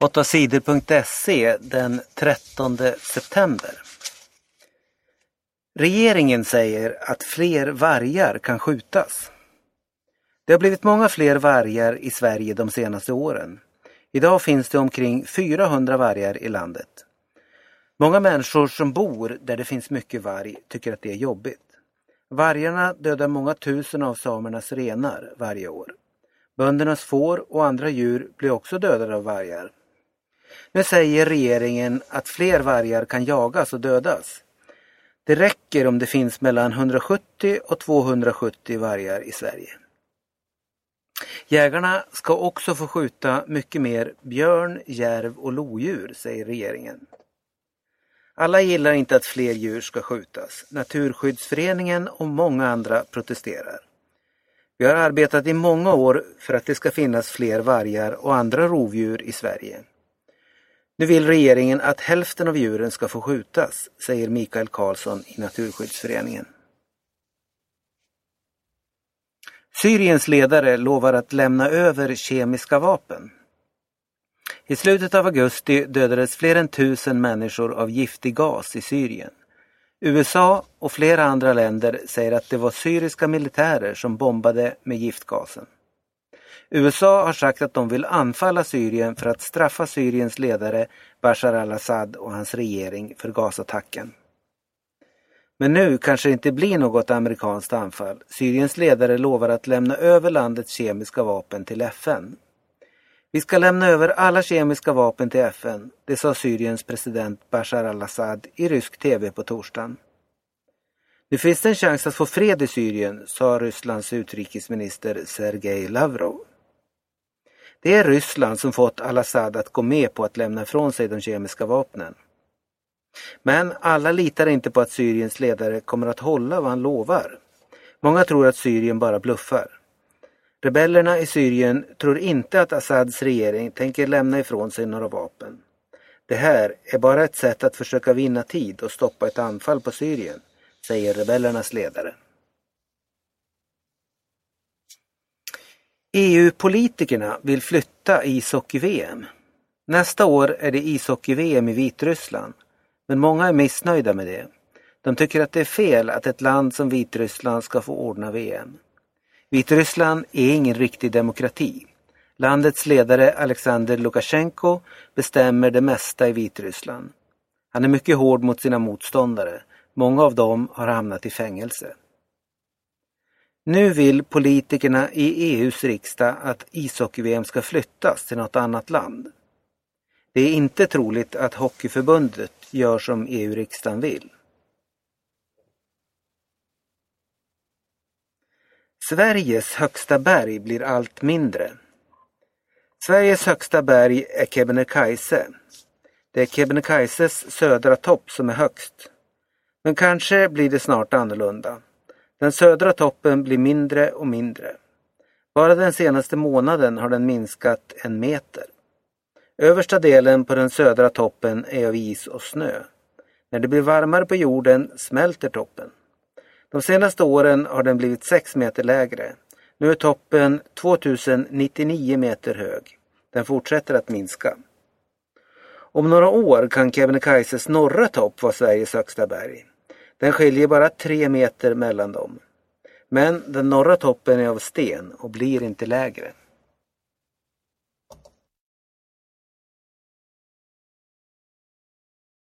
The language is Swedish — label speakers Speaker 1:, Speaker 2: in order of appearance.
Speaker 1: 8sidor.se den 13 september. Regeringen säger att fler vargar kan skjutas. Det har blivit många fler vargar i Sverige de senaste åren. Idag finns det omkring 400 vargar i landet. Många människor som bor där det finns mycket varg tycker att det är jobbigt. Vargarna dödar många tusen av samernas renar varje år. Böndernas får och andra djur blir också dödade av vargar. Nu säger regeringen att fler vargar kan jagas och dödas. Det räcker om det finns mellan 170 och 270 vargar i Sverige. Jägarna ska också få skjuta mycket mer björn, järv och lodjur, säger regeringen. Alla gillar inte att fler djur ska skjutas. Naturskyddsföreningen och många andra protesterar. Vi har arbetat i många år för att det ska finnas fler vargar och andra rovdjur i Sverige. Nu vill regeringen att hälften av djuren ska få skjutas, säger Mikael Karlsson i Naturskyddsföreningen. Syriens ledare lovar att lämna över kemiska vapen. I slutet av augusti dödades fler än tusen människor av giftig gas i Syrien. USA och flera andra länder säger att det var syriska militärer som bombade med giftgasen. USA har sagt att de vill anfalla Syrien för att straffa Syriens ledare Bashar al-Assad och hans regering för gasattacken. Men nu kanske det inte blir något amerikanskt anfall. Syriens ledare lovar att lämna över landets kemiska vapen till FN. Vi ska lämna över alla kemiska vapen till FN, det sa Syriens president Bashar al-Assad i rysk tv på torsdagen. Nu finns det en chans att få fred i Syrien, sa Rysslands utrikesminister Sergej Lavrov. Det är Ryssland som fått al-Assad att gå med på att lämna ifrån sig de kemiska vapnen. Men alla litar inte på att Syriens ledare kommer att hålla vad han lovar. Många tror att Syrien bara bluffar. Rebellerna i Syrien tror inte att Assads regering tänker lämna ifrån sig några vapen. Det här är bara ett sätt att försöka vinna tid och stoppa ett anfall på Syrien, säger rebellernas ledare. EU-politikerna vill flytta ishockey-VM. Nästa år är det ishockey-VM i Vitryssland, men många är missnöjda med det. De tycker att det är fel att ett land som Vitryssland ska få ordna VM. Vitryssland är ingen riktig demokrati. Landets ledare Alexander Lukasjenko bestämmer det mesta i Vitryssland. Han är mycket hård mot sina motståndare. Många av dem har hamnat i fängelse. Nu vill politikerna i EUs riksdag att ishockey-VM ska flyttas till något annat land. Det är inte troligt att Hockeyförbundet gör som EU-riksdagen vill. Sveriges högsta berg blir allt mindre. Sveriges högsta berg är Kebnekaise. Det är Kebnekaises södra topp som är högst. Men kanske blir det snart annorlunda. Den södra toppen blir mindre och mindre. Bara den senaste månaden har den minskat en meter. Översta delen på den södra toppen är av is och snö. När det blir varmare på jorden smälter toppen. De senaste åren har den blivit 6 meter lägre. Nu är toppen 2099 meter hög. Den fortsätter att minska. Om några år kan Kebnekaises norra topp vara Sveriges högsta berg. Den skiljer bara tre meter mellan dem. Men den norra toppen är av sten och blir inte lägre.